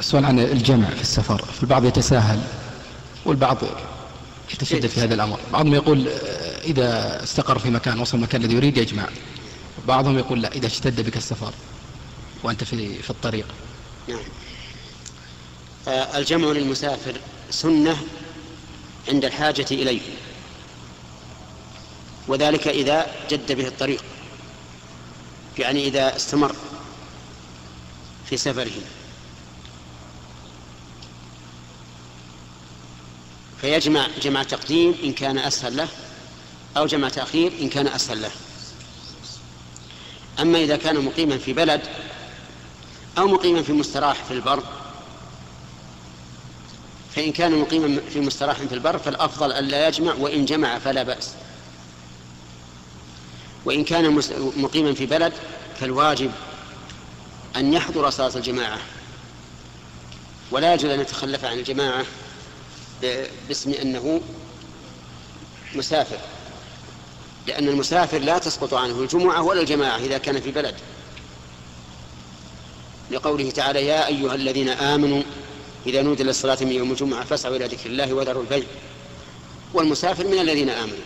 السؤال عن الجمع في السفر فالبعض يتساهل والبعض يتشدد في هذا الأمر. بعضهم يقول آه، إذا استقر في مكان وصل المكان الذي يريد يجمع. بعضهم يقول لا إذا اشتد بك السفر وأنت في, في الطريق. نعم. آه، الجمع للمسافر سنة عند الحاجة إليه. وذلك إذا جد به الطريق. يعني إذا استمر في سفره. فيجمع جمع تقديم إن كان أسهل له أو جمع تأخير إن كان أسهل له. أما إذا كان مقيما في بلد أو مقيما في مستراح في البر فإن كان مقيما في مستراح في البر فالأفضل ألا يجمع وإن جمع فلا بأس. وإن كان مقيما في بلد فالواجب أن يحضر صلاة الجماعة. ولا يجوز أن يتخلف عن الجماعة باسم أنه مسافر لأن المسافر لا تسقط عنه الجمعة ولا الجماعة إذا كان في بلد. لقوله تعالى يا أيها الذين آمنوا إذا نودي للصلاة من يوم الجمعة فاسعوا إلى ذكر الله وذروا البيع. والمسافر من الذين آمنوا.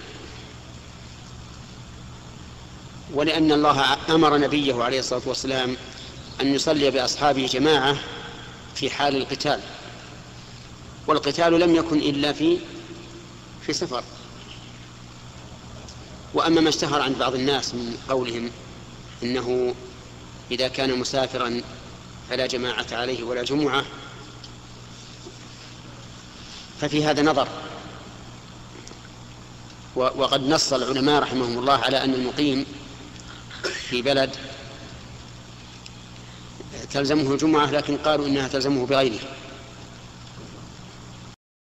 ولأن الله أمر نبيه عليه الصلاة والسلام أن يصلي بأصحابه جماعة في حال القتال. والقتال لم يكن إلا في في سفر. وأما ما اشتهر عند بعض الناس من قولهم إنه إذا كان مسافرا فلا جماعة عليه ولا جمعة ففي هذا نظر. وقد نص العلماء رحمهم الله على أن المقيم في بلد تلزمه الجمعة لكن قالوا إنها تلزمه بغيره.